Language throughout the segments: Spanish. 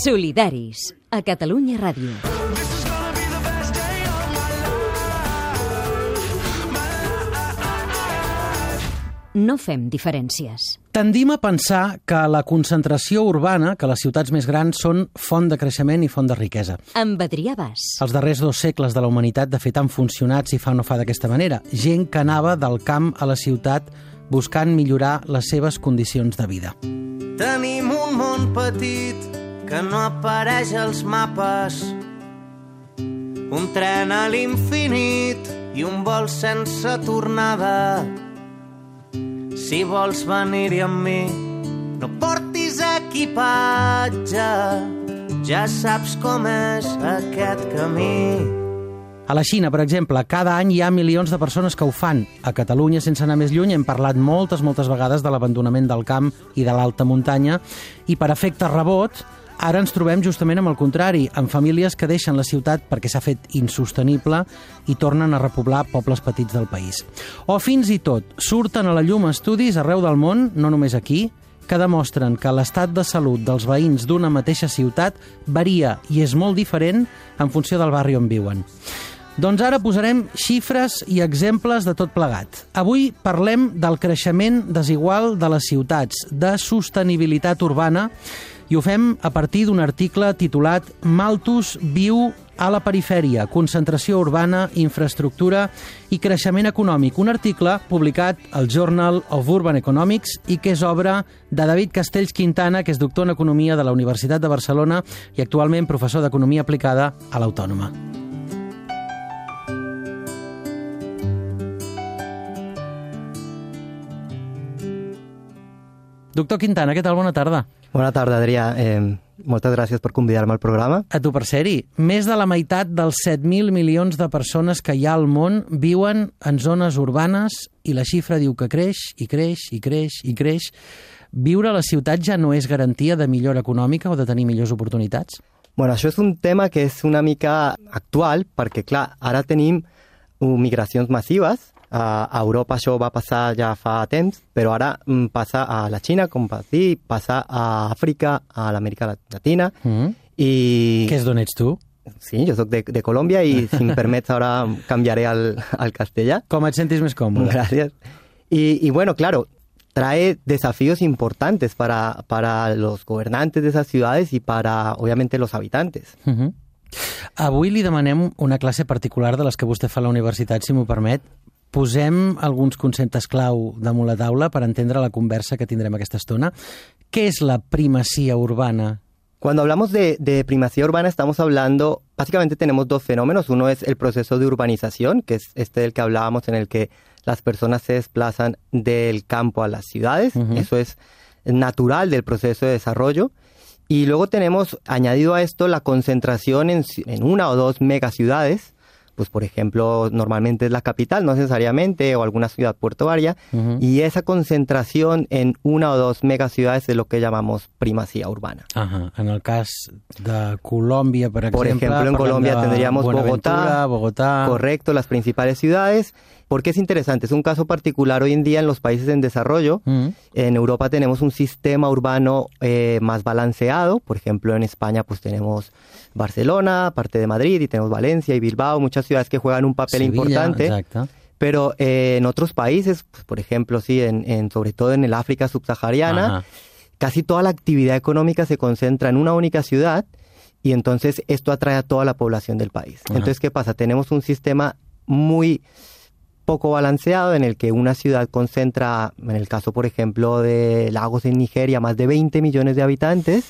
Solidaris, a Catalunya Ràdio. No fem diferències. Tendim a pensar que la concentració urbana, que les ciutats més grans són font de creixement i font de riquesa. Amb Adrià Bas. Els darrers dos segles de la humanitat, de fet, han funcionat si fa o no fa d'aquesta manera. Gent que anava del camp a la ciutat buscant millorar les seves condicions de vida. Tenim un món petit que no apareix als mapes. Un tren a l'infinit i un vol sense tornada. Si vols venir-hi amb mi, no portis equipatge. Ja saps com és aquest camí. A la Xina, per exemple, cada any hi ha milions de persones que ho fan. A Catalunya, sense anar més lluny, hem parlat moltes, moltes vegades de l'abandonament del camp i de l'alta muntanya, i per efecte rebot, ara ens trobem justament amb el contrari, amb famílies que deixen la ciutat perquè s'ha fet insostenible i tornen a repoblar pobles petits del país. O fins i tot, surten a la llum estudis arreu del món, no només aquí, que demostren que l'estat de salut dels veïns d'una mateixa ciutat varia i és molt diferent en funció del barri on viuen. Doncs ara posarem xifres i exemples de tot plegat. Avui parlem del creixement desigual de les ciutats, de sostenibilitat urbana, i ho fem a partir d'un article titulat Malthus viu a la perifèria, concentració urbana, infraestructura i creixement econòmic. Un article publicat al Journal of Urban Economics i que és obra de David Castells Quintana, que és doctor en Economia de la Universitat de Barcelona i actualment professor d'Economia aplicada a l'Autònoma. Doctor Quintana, què tal? Bona tarda. Bona tarda, Adrià. Eh, moltes gràcies per convidar-me al programa. A tu per ser-hi. Més de la meitat dels 7.000 milions de persones que hi ha al món viuen en zones urbanes i la xifra diu que creix i creix i creix i creix. Viure a la ciutat ja no és garantia de millora econòmica o de tenir millors oportunitats? Bueno, això és un tema que és una mica actual perquè, clar, ara tenim migracions massives a Europa això va passar ja fa temps, però ara mm, passa a la Xina, com va dir, passa a Àfrica, a l'Amèrica Latina. Mm. I... Que és d'on ets tu? Sí, jo sóc de, de Colòmbia i, si em permets, ara canviaré al, al castellà. Com et sentis més còmode. Gràcies. Y, y bueno, claro, trae desafíos importantes para, para los gobernantes de esas ciudades y para, obviamente, los habitantes. Uh -huh. Avui li demanem una classe particular de les que vostè fa a la universitat, si m'ho permet, posem alguns conceptes clau damunt la taula per entendre la conversa que tendremos aquesta estona. ¿Qué es la primacía urbana? Cuando hablamos de, de, primacía urbana estamos hablando, básicamente tenemos dos fenómenos. Uno es el proceso de urbanización, que es este del que hablábamos, en el que las personas se desplazan del campo a las ciudades. Uh -huh. Eso es natural del proceso de desarrollo. Y luego tenemos añadido a esto la concentración en, en una o dos megaciudades, pues por ejemplo, normalmente es la capital, no necesariamente, o alguna ciudad portuaria, uh -huh. y esa concentración en una o dos megaciudades es lo que llamamos primacía urbana. -huh. En el cas de Colòmbia, per exemple... Por ejemplo, en Colombia tendríamos Bogotá, Bogotá... Correcto, las principales ciudades. Porque es interesante, es un caso particular hoy en día en los países en desarrollo. -huh. En Europa tenemos un sistema urbano eh, más balanceado, por ejemplo en España pues tenemos Barcelona, parte de Madrid y tenemos Valencia y Bilbao, muchas ciudades que juegan un papel Sevilla, importante. Exacto. Pero eh, en otros países, pues, por ejemplo, sí, en, en, sobre todo en el África subsahariana, Ajá. casi toda la actividad económica se concentra en una única ciudad y entonces esto atrae a toda la población del país. Ajá. Entonces, ¿qué pasa? Tenemos un sistema muy poco balanceado en el que una ciudad concentra, en el caso por ejemplo de Lagos en Nigeria, más de 20 millones de habitantes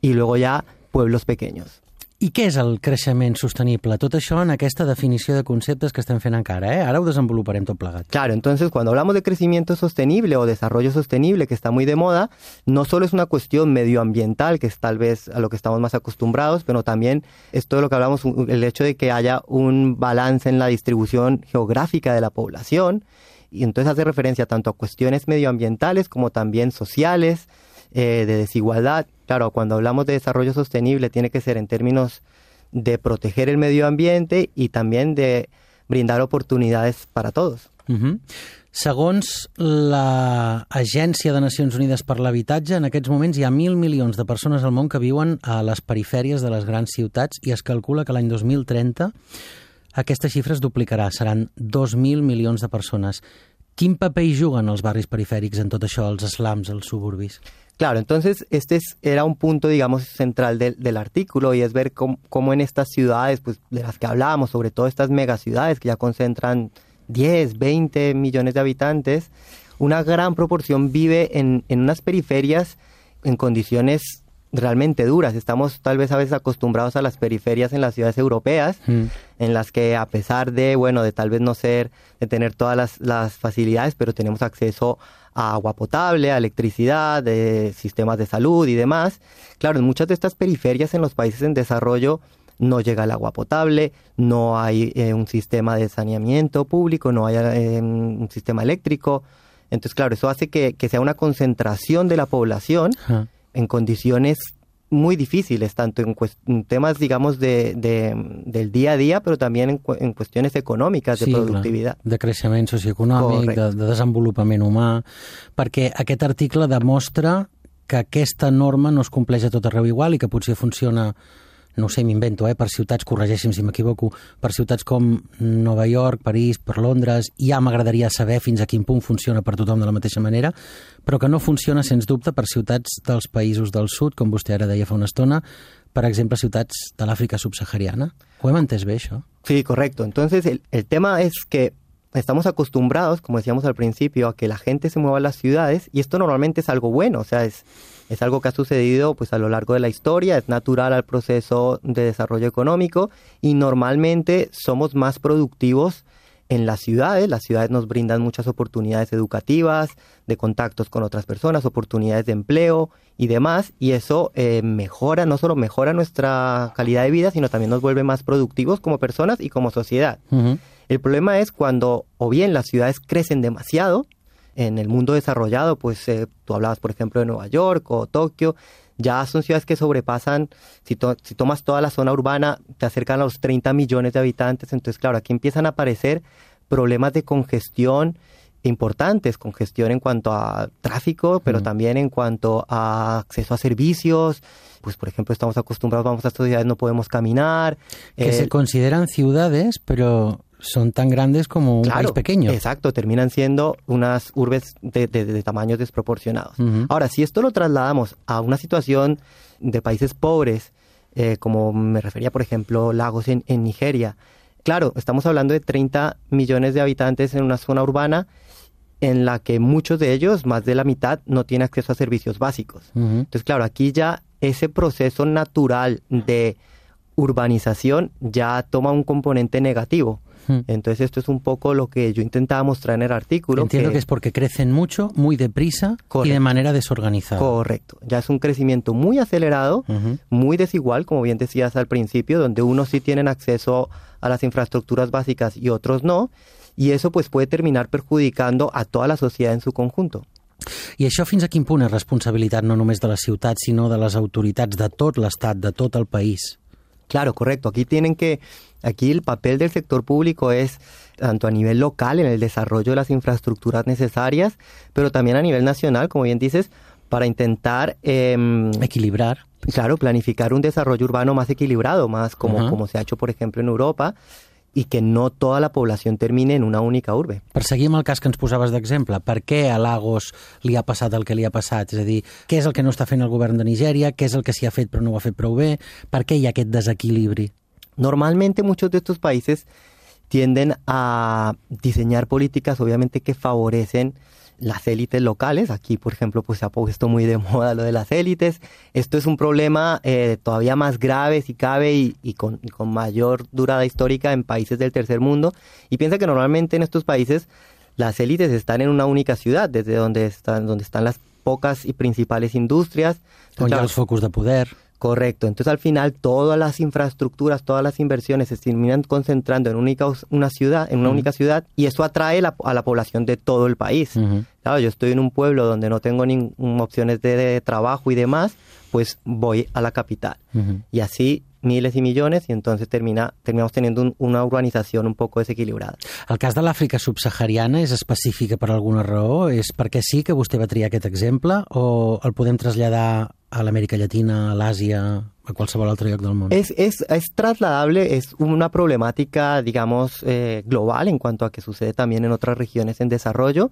y luego ya pueblos pequeños. I què és el creixement sostenible? Tot això en aquesta definició de conceptes que estem fent encara, eh? Ara ho desenvoluparem tot plegat. Claro, entonces cuando hablamos de crecimiento sostenible o desarrollo sostenible, que está muy de moda, no solo es una cuestión medioambiental, que es tal vez a lo que estamos más acostumbrados, pero también es todo lo que hablamos, el hecho de que haya un balance en la distribución geográfica de la población, y entonces hace referencia tanto a cuestiones medioambientales como también sociales, eh, de desigualdad. Claro, cuando hablamos de desarrollo sostenible tiene que ser en términos de proteger el medio ambiente y también de brindar oportunidades para todos. Uh -huh. Segons l'Agència de Nacions Unides per l'Habitatge, en aquests moments hi ha mil milions de persones al món que viuen a les perifèries de les grans ciutats i es calcula que l'any 2030 aquesta xifra es duplicarà, seran 2.000 milions de persones. Quin paper hi juguen els barris perifèrics en tot això, els slums, els suburbis? Claro, entonces este es, era un punto, digamos, central del, del artículo y es ver cómo, cómo, en estas ciudades, pues de las que hablábamos, sobre todo estas megaciudades que ya concentran 10, 20 millones de habitantes, una gran proporción vive en, en unas periferias en condiciones realmente duras. Estamos tal vez a veces acostumbrados a las periferias en las ciudades europeas, mm. en las que a pesar de, bueno, de tal vez no ser, de tener todas las, las facilidades, pero tenemos acceso a agua potable, a electricidad, de sistemas de salud y demás. Claro, en muchas de estas periferias en los países en desarrollo no llega el agua potable, no hay eh, un sistema de saneamiento público, no hay eh, un sistema eléctrico. Entonces, claro, eso hace que, que sea una concentración de la población en condiciones muy difíciles, tanto en, temas, digamos, de, de, del día a día, pero también en, en cuestiones econòmiques, de sí, productivitat. Clar, de creixement socioeconòmic, de, de desenvolupament humà, perquè aquest article demostra que aquesta norma no es compleix a tot arreu igual i que potser funciona no sé, m'invento, eh, per ciutats, corregeixi'm si m'equivoco, per ciutats com Nova York, París, per Londres, ja m'agradaria saber fins a quin punt funciona per tothom de la mateixa manera, però que no funciona, sens dubte, per ciutats dels països del sud, com vostè ara deia fa una estona, per exemple, ciutats de l'Àfrica subsahariana. Ho hem entès bé, això? Sí, correcto. Entonces, el, el tema es que estamos acostumbrados, como decíamos al principio, a que la gente se mueva a las ciudades y esto normalmente es algo bueno, o sea, es, es algo que ha sucedido pues a lo largo de la historia, es natural al proceso de desarrollo económico y normalmente somos más productivos en las ciudades. Las ciudades nos brindan muchas oportunidades educativas, de contactos con otras personas, oportunidades de empleo y demás, y eso eh, mejora, no solo mejora nuestra calidad de vida, sino también nos vuelve más productivos como personas y como sociedad. El problema es cuando o bien las ciudades crecen demasiado, en el mundo desarrollado, pues eh, tú hablabas, por ejemplo, de Nueva York o Tokio, ya son ciudades que sobrepasan, si, si tomas toda la zona urbana, te acercan a los 30 millones de habitantes, entonces claro, aquí empiezan a aparecer problemas de congestión importantes, congestión en cuanto a tráfico, pero también en cuanto a acceso a servicios, pues por ejemplo estamos acostumbrados, vamos a estas ciudades, no podemos caminar. Que se consideran ciudades, pero son tan grandes como un país pequeño. Exacto, terminan siendo unas urbes de, de, tamaños desproporcionados. Ahora, si esto lo trasladamos a una situación de países pobres, eh, como me refería, por ejemplo, Lagos en, en, Nigeria, claro, estamos hablando de 30 millones de habitantes en una zona urbana en la que muchos de ellos, más de la mitad, no tienen acceso a servicios básicos. Entonces, claro, aquí ya ese proceso natural de urbanización ya toma un componente negativo. Entonces esto es un poco lo que yo intentaba mostrar en el artículo. Entiendo que, es porque crecen mucho, muy deprisa y de manera desorganizada. Correcto. Ya es un crecimiento muy acelerado, muy desigual, como bien decías al principio, donde unos sí tienen acceso a las infraestructuras básicas y otros no. Y eso pues puede terminar perjudicando a toda la sociedad en su conjunto. I això fins a quin punt és responsabilitat no només de la ciutat, sinó de les autoritats de tot l'estat, de tot el país? Claro, correcto. Aquí tienen que, aquí el papel del sector público es tanto a nivel local en el desarrollo de las infraestructuras necesarias, pero también a nivel nacional, como bien dices, para intentar eh, equilibrar. Claro, planificar un desarrollo urbano más equilibrado, más como, uh -huh. como se ha hecho, por ejemplo, en Europa, i que no tota la població termine en una única urbe. Per seguir amb el cas que ens posaves d'exemple, per què a Lagos li ha passat el que li ha passat? És a dir, què és el que no està fent el govern de Nigèria? Què és el que s'hi ha fet però no ho ha fet prou bé? Per què hi ha aquest desequilibri? Normalmente muchos de estos países tienden a diseñar políticas obviamente que favorecen las élites locales. Aquí, por ejemplo, pues se ha puesto muy de moda lo de las élites. Esto es un problema eh, todavía más grave, si cabe, y, y, con, y, con, mayor durada histórica en países del tercer mundo. Y piensa que normalmente en estos países las élites están en una única ciudad, desde donde están, donde están las pocas y principales industrias. Con claro, los focos de poder. Correcto. Entonces, al final, todas las infraestructuras, todas las inversiones se terminan concentrando en única, una ciudad, en una uh -huh. única ciudad, y eso atrae la, a la población de todo el país. Uh -huh. Claro, yo estoy en un pueblo donde no tengo ni opciones de, de, trabajo y demás, pues voy a la capital. Uh -huh. Y así miles y millones y entonces termina, terminamos teniendo un, una urbanización un poco desequilibrada. El cas de l'Àfrica subsahariana és específica per alguna raó? És perquè sí que vostè va triar aquest exemple o el podem traslladar a l'Amèrica Llatina, a l'Àsia, a qualsevol altre lloc del món? Es, es, es trasladable, es una problemática, digamos, eh, global en cuanto a que sucede también en otras regiones en desarrollo.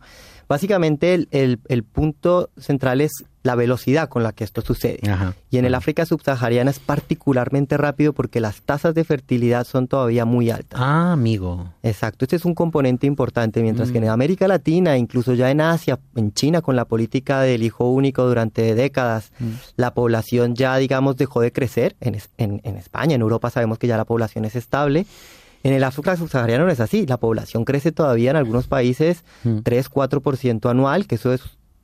Básicamente el, el, el punto central es la velocidad con la que esto sucede. Ajá. Y en el África subsahariana es particularmente rápido porque las tasas de fertilidad son todavía muy altas. Ah, amigo. Exacto, este es un componente importante, mientras que en América Latina, incluso ya en Asia, en China, con la política del hijo único durante décadas, la población ya, digamos, dejó de crecer. En, en- en España, en Europa sabemos que ya la población es estable. En el África subsahariana no es así, la población crece todavía en algunos países 3-4% anual, que eso es,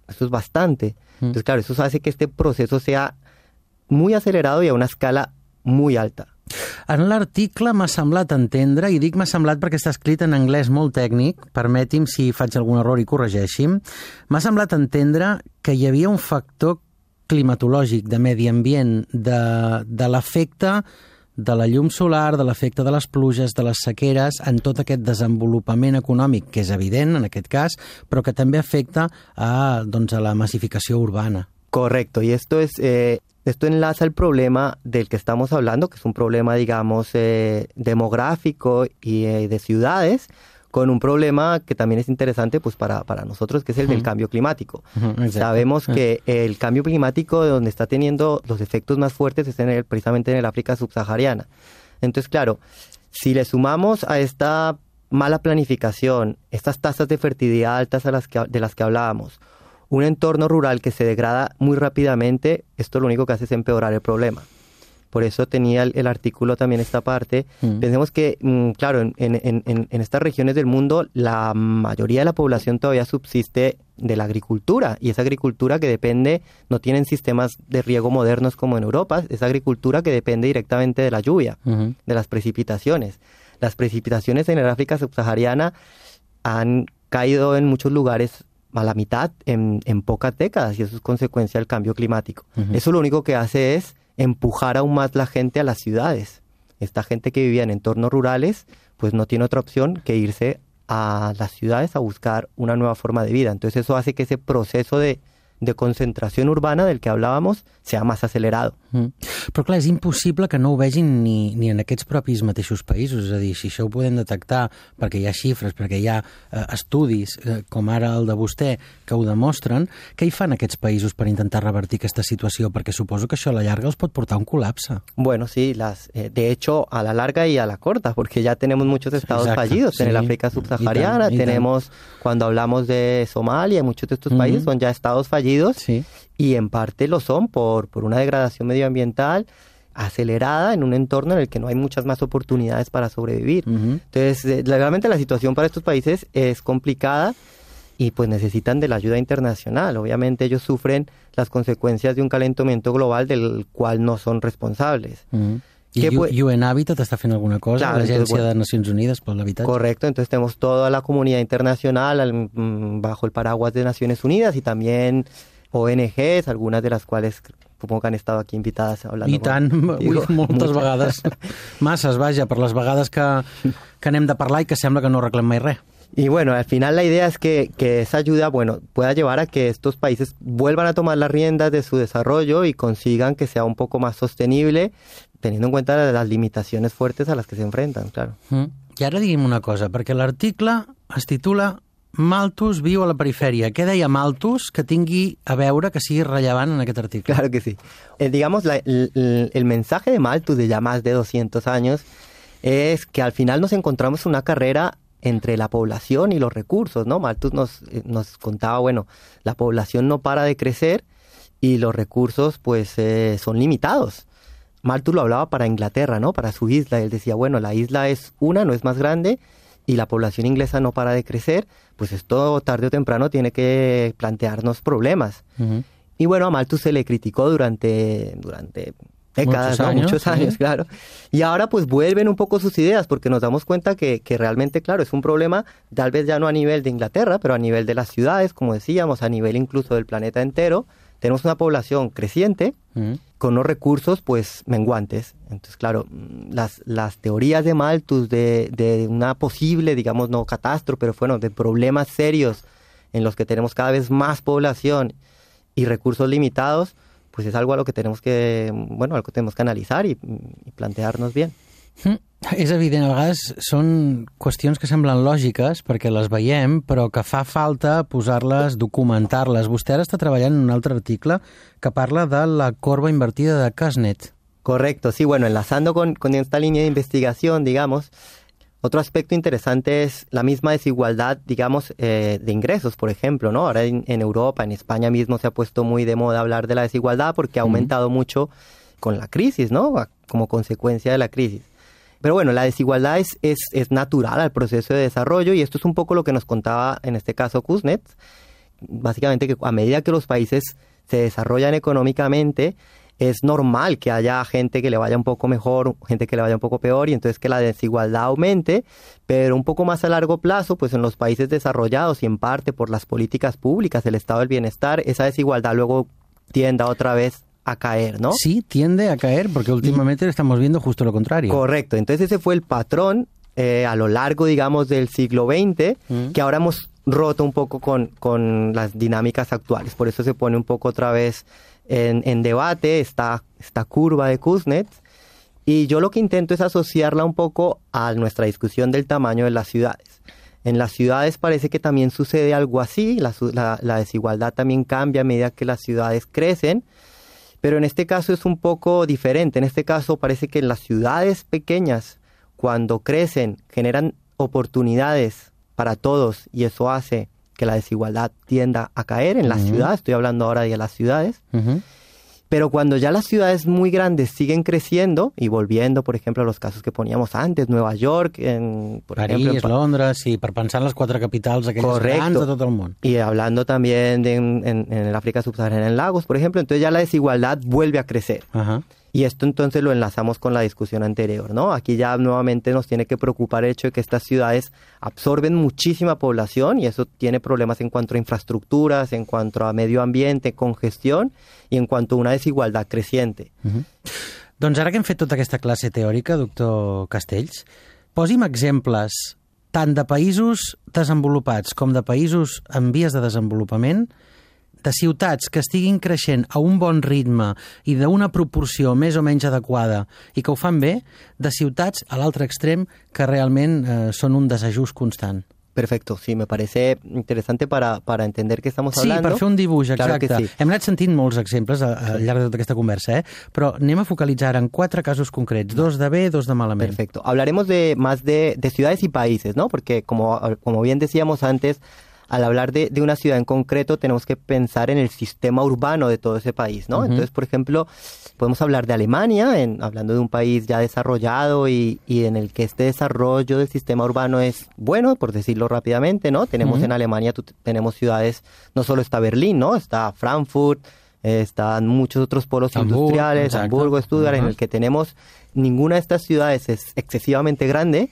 eso es bastante. Entonces, claro, eso hace que este proceso sea muy acelerado y a una escala muy alta. En l'article m'ha semblat entendre, i dic m'ha semblat perquè està escrit en anglès molt tècnic, permeti'm si faig algun error i corregeixi'm, m'ha semblat entendre que hi havia un factor climatològic, de medi ambient, de, de l'efecte de la llum solar, de l'efecte de les pluges, de les sequeres, en tot aquest desenvolupament econòmic, que és evident en aquest cas, però que també afecta a, doncs, a la massificació urbana. Correcto, y esto es eh, esto enlaza el problema del que estamos hablando, que es un problema, digamos, eh, demográfico y eh, de ciudades, con un problema que también es interesante pues para, para nosotros, que es el del cambio climático. Sabemos que el cambio climático de donde está teniendo los efectos más fuertes es en el, precisamente en el África subsahariana. Entonces, claro, si le sumamos a esta mala planificación, estas tasas de fertilidad altas a las que, de las que hablábamos, un entorno rural que se degrada muy rápidamente, esto lo único que hace es empeorar el problema. Por eso tenía el, el artículo también esta parte. Mm. Pensemos que, mm, claro, en, en- en- en- estas regiones del mundo la mayoría de la población todavía subsiste de la agricultura y esa agricultura que depende, no tienen sistemas de riego modernos como en Europa, es agricultura que depende directamente de la lluvia de las precipitaciones. Las precipitaciones en el África subsahariana han caído en muchos lugares a la mitad en, en pocas décadas y eso es consecuencia del cambio climático. Eso lo único que hace es empujar aún más la gente a las ciudades. Esta gente que vivía en entornos rurales pues no tiene otra opción que irse a las ciudades a buscar una nueva forma de vida. Entonces eso hace que ese proceso de, de concentración urbana del que hablábamos sea más acelerado. Mm. Però clar, és impossible que no ho vegin ni, ni en aquests propis mateixos països. És a dir, si això ho podem detectar perquè hi ha xifres, perquè hi ha eh, estudis, eh, com ara el de vostè, que ho demostren, què hi fan aquests països per intentar revertir aquesta situació? Perquè suposo que això a la llarga els pot portar a un col·lapse. Bueno, sí, las, eh, de hecho, a la larga y a la corta, porque ya tenemos muchos estados Exacto, fallidos en el sí. África Y subsahariana. tan- y tan. tenemos, cuando hablamos de Somalia, muchos de estos Ujú. países son ya estados fallidos Sí. y en parte lo son por, por una degradación medioambiental acelerada en un entorno en el que no hay muchas más oportunidades para sobrevivir. Entonces, eh, realmente la situación para estos países es complicada y pues necesitan de la ayuda internacional. Obviamente ellos sufren las consecuencias de un calentamiento global del cual no son responsables. U- pu- UN Habitat està fent alguna cosa? Clar, entonces, L'Agència bueno. de Nacions Unides per l'Habitatge? Correcto, entonces tenemos toda la comunidad internacional al- mm, bajo el paraguas de Naciones Unidas y también ONGs, algunas de las cuales supongo que han estado aquí invitadas hablando. I tant, contigo. ui, moltes Muchas. vegades. Masses, vaja, per les vegades que, que anem de parlar i que sembla que no arreglem mai res. Y bueno, al final la idea es que, que esa ayuda, bueno, pueda llevar a que estos países vuelvan a tomar las riendas de su desarrollo y consigan que sea un poco más sostenible, teniendo en cuenta las limitaciones fuertes a las que se enfrentan, claro. Mm. I ara digui'm una cosa, perquè l'article es titula Malthus viu a la perifèria. Què deia Malthus que tingui a veure, que sigui rellevant en aquest article? Claro que sí. Eh, digamos, la- el, el- el mensaje de Malthus de ya más de 200 años es que al final nos encontramos una carrera entre la población y los recursos, ¿no? Malthus nos, eh, nos contaba, bueno, la población no para de crecer y los recursos pues eh, son limitados. Malthus lo hablaba para Inglaterra, ¿no? Para su isla. Él decía, bueno, la isla es una, no es más grande, y la población inglesa no para de crecer, pues esto tarde o temprano tiene que plantearnos problemas. Y bueno, a Malthus se le criticó durante, durante décadas, Muchos ¿no? años, muchos sí. años, claro. Y ahora pues vuelven un poco sus ideas porque nos damos cuenta que, que realmente, claro, es un problema tal vez ya no a nivel de Inglaterra, pero a nivel de las ciudades, como decíamos, a nivel incluso del planeta entero. Tenemos una población creciente Mhm. con unos recursos pues menguantes. Entonces, claro, las, las teorías de Malthus de, de una posible, digamos, no catástrofe, pero bueno, de problemas serios en los que tenemos cada vez más población y recursos limitados, pues es algo a lo que tenemos que, bueno, algo que tenemos que analizar y, y plantearnos bien. Mm, és evident, a vegades són qüestions que semblen lògiques perquè les veiem, però que fa falta posar-les, documentar-les. Vostè ara està treballant en un altre article que parla de la corba invertida de Kasnet. Correcto, sí, bueno, enlazando con, con esta línea de investigación, digamos, otro aspecto interesante es la misma desigualdad, digamos, eh, de ingresos, por ejemplo, ¿no? Ahora en, en, Europa, en España mismo se ha puesto muy de moda hablar de la desigualdad porque ha aumentado uh -huh. mucho con la crisis, ¿no? Como consecuencia de la crisis. Pero bueno, la desigualdad es, es, es, natural al proceso de desarrollo y esto es un poco lo que nos contaba en este caso Kuznet. Básicamente que a medida que los países se desarrollan económicamente, es normal que haya gente que le vaya un poco mejor, gente que le vaya un poco peor y entonces que la desigualdad aumente, pero un poco más a largo plazo, pues en los países desarrollados y en parte por las políticas públicas, el estado del bienestar, esa desigualdad luego tienda otra vez a caer, ¿no? Sí, tiende a caer porque últimamente y, estamos viendo justo lo contrario. Correcto, entonces ese fue el patrón eh, a lo largo, digamos, del siglo XX, mm. que ahora hemos roto un poco con, con las dinámicas actuales, por eso se pone un poco otra vez en, en debate esta, esta curva de Kuznets, y yo lo que intento es asociarla un poco a nuestra discusión del tamaño de las ciudades. En las ciudades parece que también sucede algo así, la, la, desigualdad también cambia a medida que las ciudades crecen, pero en este caso es un poco diferente. En este caso parece que las ciudades pequeñas, cuando crecen, generan oportunidades para todos y eso hace que la desigualdad tienda a caer en las uh -huh. ciudades. Estoy hablando ahora de las ciudades. Uh -huh. Pero cuando ya las ciudades muy grandes siguen creciendo y volviendo, por ejemplo, a los casos que poníamos antes, Nueva York, en, por París, ejemplo, en Londres, sí, per pensar en les quatre capitals aquelles Correcto. grans de tot el món. Y hablando también de en, en, en, el África subsahariana, en Lagos, por ejemplo, entonces ya la desigualdad vuelve a crecer. Uh -huh. Y esto entonces lo enlazamos con la discusión anterior, ¿no? Aquí ya nuevamente nos tiene que preocupar el hecho de que estas ciudades absorben muchísima población y eso tiene problemas en cuanto a infraestructuras, en cuanto a medio ambiente, congestión y en cuanto a una desigualdad creciente. Uh -huh. Doncs ara que hem fet tota aquesta classe teòrica, doctor Castells, posi'm exemples tant de països desenvolupats com de països en vies de desenvolupament de ciutats que estiguin creixent a un bon ritme i d'una proporció més o menys adequada i que ho fan bé, de ciutats a l'altre extrem que realment eh, són un desajust constant. Perfecto, sí, me parece interesante para, para entender què estamos hablando. Sí, per fer un dibuix, exacte. Claro sí. Hem anat sentint molts exemples al llarg de tota aquesta conversa, eh? però anem a focalitzar en quatre casos concrets, dos de bé, dos de malament. Perfecto. Hablaremos de más de, de ciudades y países, ¿no? Porque como, como bien decíamos antes, al hablar de, de, una ciudad en concreto tenemos que pensar en el sistema urbano de todo ese país, ¿no? Uh -huh. Entonces, por ejemplo, podemos hablar de Alemania, en, hablando de un país ya desarrollado y, y, en el que este desarrollo del sistema urbano es bueno, por decirlo rápidamente, ¿no? Tenemos uh -huh. en Alemania, tenemos ciudades, no solo está Berlín, ¿no? Está Frankfurt, eh, están muchos otros polos Hamburg, industriales, exacto. Hamburgo, Stuttgart, uh -huh. en el que tenemos, ninguna de estas ciudades es excesivamente grande,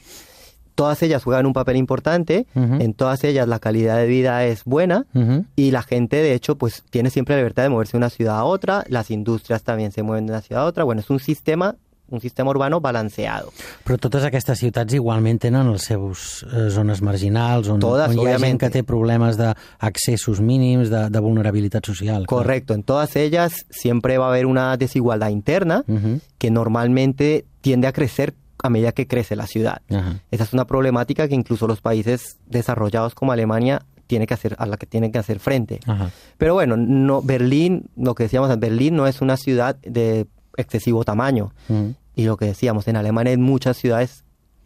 todas ellas juegan un papel importante, uh -huh. en todas ellas la calidad de vida es buena uh -huh. y la gente de hecho pues tiene siempre la libertad de moverse de una ciudad a otra, las industrias también se mueven de una ciudad a otra, bueno, es un sistema un sistema urbano balanceado. Però totes aquestes ciutats igualment tenen les seves eh, zones marginals, on, todas, on hi ha obviamente. gent que té problemes d'accessos mínims, de, de vulnerabilitat social. Correcto, en todas ellas siempre va a haber una desigualdad interna uh -huh. que normalmente tiende a crecer a medida que crece la ciudad. Ajá. Esa es una problemática que incluso los países desarrollados como Alemania tiene que hacer, a la que tienen que hacer frente. Ajá. Pero bueno, no, Berlín, lo que decíamos, Berlín no es una ciudad de excesivo tamaño. Uh -huh. Y lo que decíamos, en Alemania hay muchas ciudades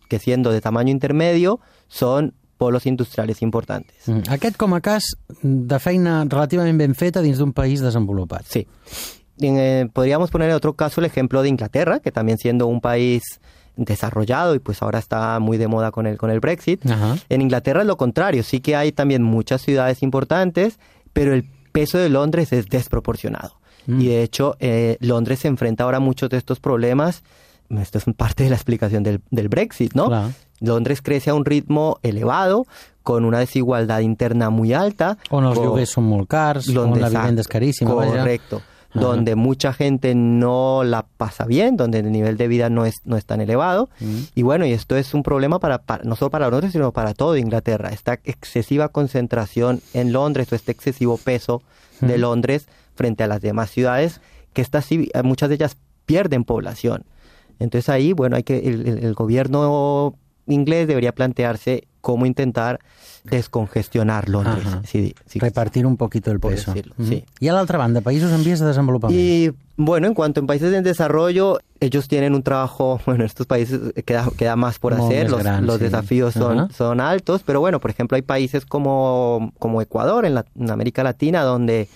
que siendo de tamaño intermedio son polos industriales importantes. Mm. Aquest com a cas de feina relativament ben feta dins d'un país desenvolupat. Sí. Eh, podríamos poner en otro caso el ejemplo de Inglaterra, que también siendo un país desarrollado y pues ahora está muy de moda con el, con el Brexit. Ajá. En Inglaterra es lo contrario, sí que hay también muchas ciudades importantes, pero el peso de Londres es desproporcionado. Mm. Y de hecho, eh, Londres se enfrenta ahora a muchos de estos problemas. Esto es parte de la explicación del, del Brexit, ¿no? Claro. Londres crece a un ritmo elevado, con una desigualdad interna muy alta. On els con... són molt cars, on la vivenda és caríssima. Correcto. Donde mucha gente no la pasa bien, donde el nivel de vida no es, no es tan elevado. Y bueno, y esto es un problema para, para- no solo para Londres, sino para todo Inglaterra. Esta excesiva concentración en Londres o este excesivo peso de Londres frente a las demás ciudades, que estas eh, muchas de ellas pierden población. Entonces ahí, bueno, hay que el- el gobierno inglés debería plantearse cómo intentar descongestionar Londres. Sí, sí. Repartir un poquito el peso. decirlo, sí. I a l'altra banda, països en vies de desenvolupament. Y bueno, en cuanto en países en desarrollo, ellos tienen un trabajo, bueno, en estos países queda, queda más por hacer, los, gran, los sí. desafíos son, son altos, pero bueno, por ejemplo, hay países como, como Ecuador, en, la- en América Latina, donde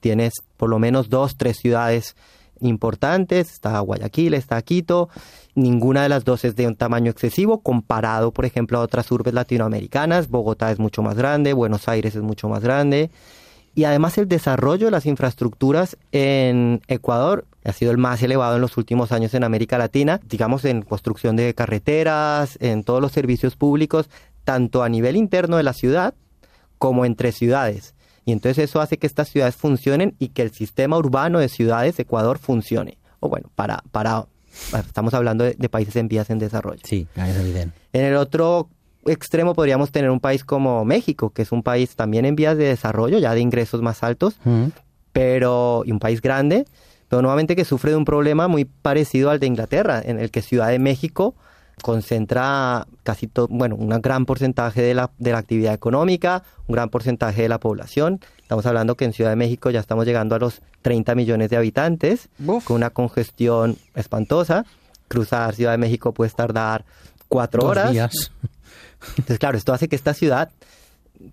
tienes por lo menos dos, tres ciudades importantes, está Guayaquil, está Quito, ninguna de las dos es de un tamaño excesivo comparado, por ejemplo, a otras urbes latinoamericanas, Bogotá es mucho más grande, Buenos Aires es mucho más grande, y además el desarrollo de las infraestructuras en Ecuador ha sido el más elevado en los últimos años en América Latina, digamos en construcción de carreteras, en todos los servicios públicos, tanto a nivel interno de la ciudad como entre ciudades. Y entonces eso hace que estas ciudades funcionen y que el sistema urbano de ciudades de Ecuador funcione. O bueno, para, para estamos hablando de, de países en vías en desarrollo. Sí, és evident. En el otro extremo podríamos tener un país como México, que es un país también en vías de desarrollo, ya de ingresos más altos, Mm. pero y un país grande, pero nuevamente que sufre de un problema muy parecido al de Inglaterra, en el que Ciudad de México concentra casi todo, bueno, un gran porcentaje de la, de la actividad económica, un gran porcentaje de la población. Estamos hablando que en Ciudad de México ya estamos llegando a los 30 millones de habitantes, Uf. con una congestión espantosa. Cruzar Ciudad de México puede tardar cuatro Dos horas. Entonces, claro, esto hace que esta ciudad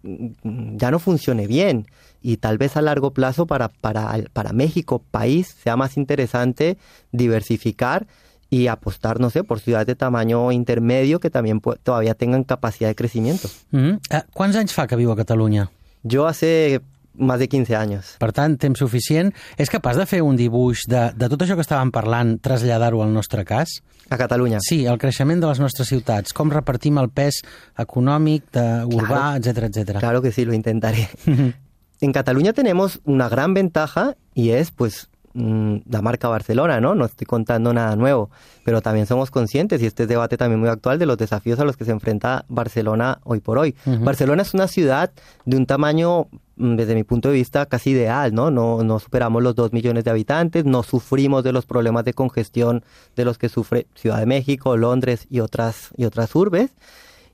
mm, ya no funcione bien y tal vez a largo plazo para, para, para México, país, sea más interesante diversificar y apostar, no sé, por ciudades de tamaño intermedio que también todavía tengan capacidad de crecimiento. Mm. Eh, quants anys fa que viu a Catalunya? Yo hace más de 15 años. Per tant, temps suficient. És capaç de fer un dibuix de, de tot això que estàvem parlant, traslladar-ho al nostre cas? A Cataluña. Sí, el creixement de les nostres ciutats, com repartim el pes econòmic, de, urbà, etc etc. Claro que sí, lo intentaré. en Cataluña tenemos una gran ventaja y es pues mm, la marca Barcelona, ¿no? No estoy contando nada nuevo, pero también somos conscientes y este es debate también muy actual de los desafíos a los que se enfrenta Barcelona hoy por hoy. Barcelona es una ciudad de un tamaño mm, desde mi punto de vista casi ideal, ¿no? No, no superamos los dos millones de habitantes, no sufrimos de los problemas de congestión de los que sufre Ciudad de México, Londres y otras, y otras urbes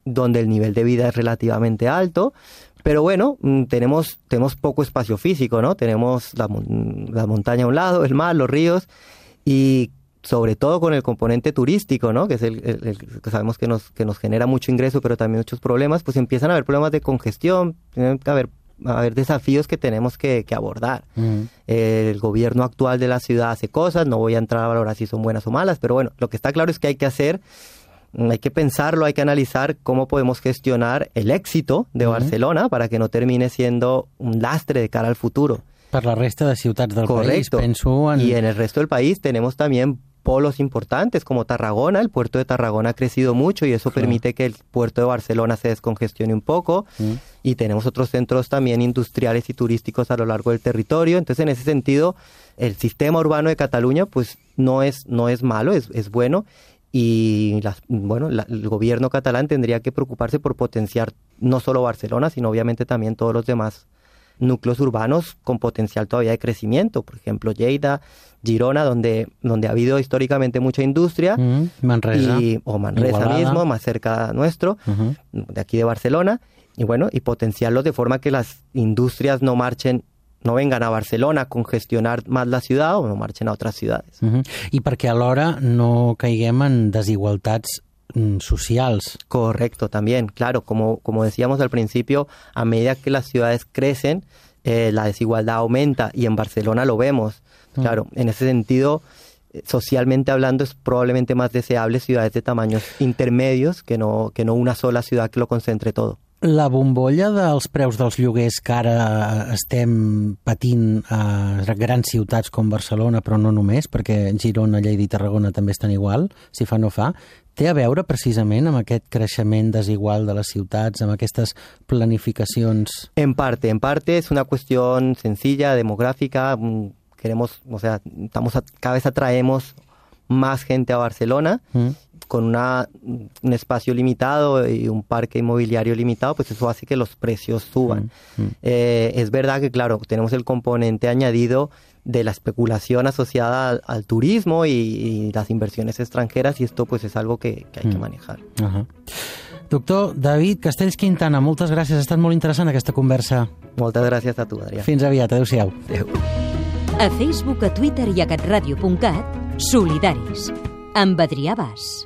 donde el nivel de vida es relativamente alto. Pero bueno, mm, tenemos, tenemos poco espacio físico, ¿no? Tenemos la, la montaña a un lado, el mar, los ríos y sobre todo con el componente turístico, ¿no? Que es el, el- el que sabemos que nos, que nos genera mucho ingreso, pero también muchos problemas, pues empiezan a haber problemas de congestión, tienen que haber, a haber desafíos que tenemos que, que abordar. Mm. El gobierno actual de la ciudad hace cosas, no voy a entrar a valorar si son buenas o malas, pero bueno, lo que está claro es que hay que hacer, hay que pensarlo, hay que analizar cómo podemos gestionar el éxito de Barcelona para que no termine siendo un lastre de cara al futuro. Per la resta de ciutats del Correcto. país, en... Y en el resto del país tenemos también polos importantes como Tarragona. El puerto de Tarragona ha crecido mucho y eso permite que el puerto de Barcelona se descongestione un poco. Mm. Y tenemos otros centros también industriales y turísticos a lo largo del territorio. Entonces, en ese sentido, el sistema urbano de Cataluña, pues no es, no es malo, es, es bueno. Y las, bueno, la- el gobierno catalán tendría que preocuparse por potenciar no solo Barcelona, sino obviamente también todos los demás núcleos urbanos con potencial todavía de crecimiento, por ejemplo Lleida, Girona, donde, donde ha habido históricamente mucha industria, Mm, Manresa. y, o Manresa Igualada. mismo, más cerca nuestro, de aquí de Barcelona, y bueno, y potenciarlos de forma que las industrias no marchen, no vengan a Barcelona a congestionar más la ciudad o no marchen a otras ciudades. Uh -huh. I perquè alhora no caiguem en desigualtats mm, socials. Correcto, también, claro, como, como decíamos al principio, a medida que las ciudades crecen, eh, la desigualdad aumenta y en Barcelona lo vemos. Claro, en ese sentido, eh, socialmente hablando, es probablemente más deseable ciudades de tamaños intermedios que no, que no una sola ciudad que lo concentre todo. La bombolla dels preus dels lloguers que ara estem patint a grans ciutats com Barcelona, però no només, perquè Girona, Lleida i Tarragona també estan igual, si fa no fa, té a veure precisament amb aquest creixement desigual de les ciutats, amb aquestes planificacions... En parte, en parte es una cuestión sencilla, demográfica, mm, queremos, o sea, estamos a- cada vez atraemos más gente a Barcelona Mm. Con una, un espacio limitado y un parque inmobiliario limitado, pues eso hace que los precios suban. Mm, Eh, es verdad que, claro, tenemos el componente añadido de la especulación asociada al, al turismo y, y las inversiones extranjeras y esto pues es algo que, que hay que Mm. manejar. Doctor David Castells Quintana, moltes gràcies. Ha estat molt interessant aquesta conversa. Moltes gràcies a tu, Adrià. Fins aviat. Adéu-siau. Adéu. A Facebook, a Twitter i a catradio.cat, solidaris. Amb Adrià Bas.